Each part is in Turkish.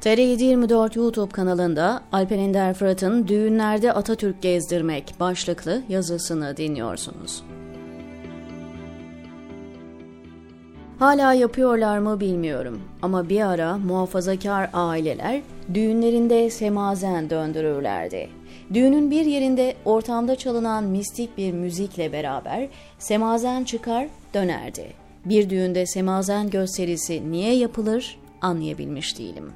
TR724 YouTube kanalında Alper Ender Fırat'ın Düğünlerde Atatürk Gezdirmek başlıklı yazısını dinliyorsunuz. Hala yapıyorlar mı bilmiyorum ama bir ara muhafazakar aileler düğünlerinde semazen döndürürlerdi. Düğünün bir yerinde ortamda çalınan mistik bir müzikle beraber semazen çıkar dönerdi. Bir düğünde semazen gösterisi niye yapılır anlayabilmiş değilim.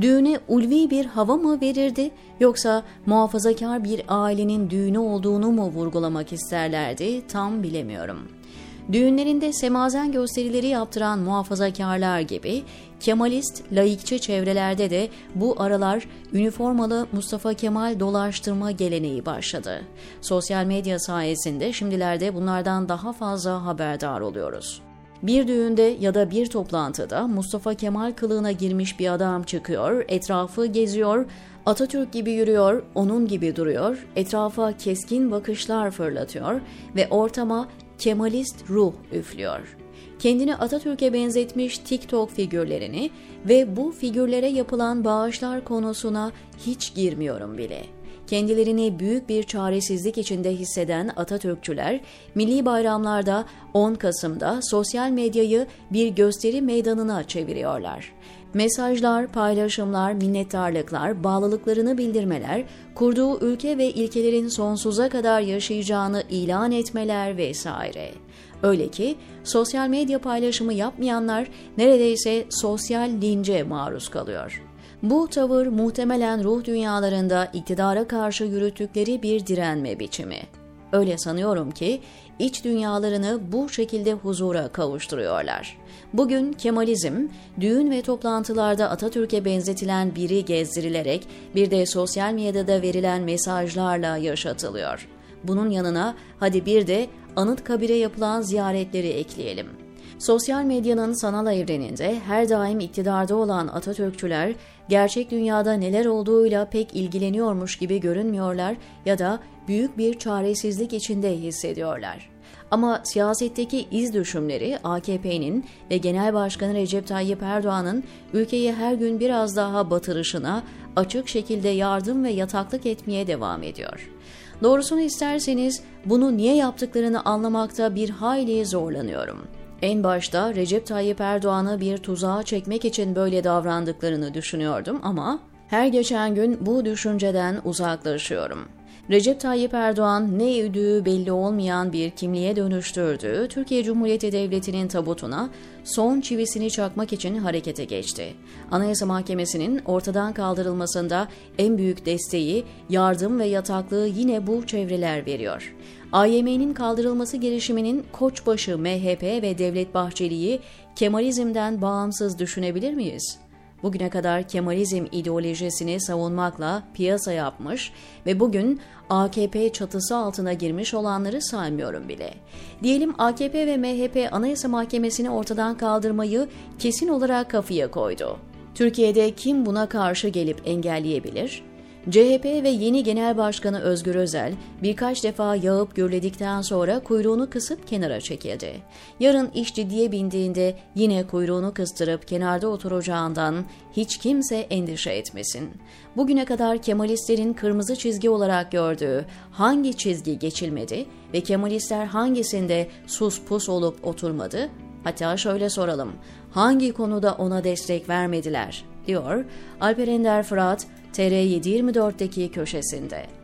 Düğüne ulvi bir hava mı verirdi yoksa muhafazakar bir ailenin düğünü olduğunu mu vurgulamak isterlerdi tam bilemiyorum.'' Düğünlerinde semazen gösterileri yaptıran muhafazakarlar gibi Kemalist, laikçe çevrelerde de bu aralar üniformalı Mustafa Kemal dolaştırma geleneği başladı. Sosyal medya sayesinde şimdilerde bunlardan daha fazla haberdar oluyoruz. Bir düğünde ya da bir toplantıda Mustafa Kemal kılığına girmiş bir adam çıkıyor, etrafı geziyor, Atatürk gibi yürüyor, onun gibi duruyor, etrafa keskin bakışlar fırlatıyor ve ortama Kemalist ruh üflüyor. Kendini Atatürk'e benzetmiş TikTok figürlerini ve bu figürlere yapılan bağışlar konusuna hiç girmiyorum bile. Kendilerini büyük bir çaresizlik içinde hisseden Atatürkçüler, milli bayramlarda 10 Kasım'da sosyal medyayı bir gösteri meydanına çeviriyorlar. Mesajlar, paylaşımlar, minnettarlıklar, bağlılıklarını bildirmeler, kurduğu ülke ve ilkelerin sonsuza kadar yaşayacağını ilan etmeler vesaire. Öyle ki sosyal medya paylaşımı yapmayanlar neredeyse sosyal lince maruz kalıyor. Bu tavır muhtemelen ruh dünyalarında iktidara karşı yürüttükleri bir direnme biçimi. Öyle sanıyorum ki iç dünyalarını bu şekilde huzura kavuşturuyorlar. Bugün Kemalizm, düğün ve toplantılarda Atatürk'e benzetilen biri gezdirilerek bir de sosyal medyada verilen mesajlarla yaşatılıyor. Bunun yanına hadi bir de anıt kabire yapılan ziyaretleri ekleyelim. Sosyal medyanın sanal evreninde her daim iktidarda olan Atatürkçüler gerçek dünyada neler olduğuyla pek ilgileniyormuş gibi görünmüyorlar ya da büyük bir çaresizlik içinde hissediyorlar. Ama siyasetteki iz düşümleri AKP'nin ve Genel Başkanı Recep Tayyip Erdoğan'ın ülkeyi her gün biraz daha batırışına açık şekilde yardım ve yataklık etmeye devam ediyor. Doğrusunu isterseniz bunu niye yaptıklarını anlamakta bir hayli zorlanıyorum. En başta Recep Tayyip Erdoğan'ı bir tuzağa çekmek için böyle davrandıklarını düşünüyordum ama her geçen gün bu düşünceden uzaklaşıyorum. Recep Tayyip Erdoğan ne üdüğü belli olmayan bir kimliğe dönüştürdüğü Türkiye Cumhuriyeti Devleti'nin tabutuna son çivisini çakmak için harekete geçti. Anayasa Mahkemesi'nin ortadan kaldırılmasında en büyük desteği, yardım ve yataklığı yine bu çevreler veriyor. AYM'nin kaldırılması girişiminin koçbaşı MHP ve Devlet Bahçeli'yi Kemalizmden bağımsız düşünebilir miyiz? Bugüne kadar Kemalizm ideolojisini savunmakla piyasa yapmış ve bugün AKP çatısı altına girmiş olanları saymıyorum bile. Diyelim AKP ve MHP Anayasa Mahkemesi'ni ortadan kaldırmayı kesin olarak kafaya koydu. Türkiye'de kim buna karşı gelip engelleyebilir? CHP ve yeni Genel Başkanı Özgür Özel birkaç defa yağıp gürledikten sonra kuyruğunu kısıp kenara çekildi. Yarın iş ciddiye bindiğinde yine kuyruğunu kıstırıp kenarda oturacağından hiç kimse endişe etmesin. Bugüne kadar Kemalistlerin kırmızı çizgi olarak gördüğü hangi çizgi geçilmedi ve Kemalistler hangisinde sus pus olup oturmadı? Hatta şöyle soralım, hangi konuda ona destek vermediler, diyor Alper Ender Fırat, TR724'deki köşesinde.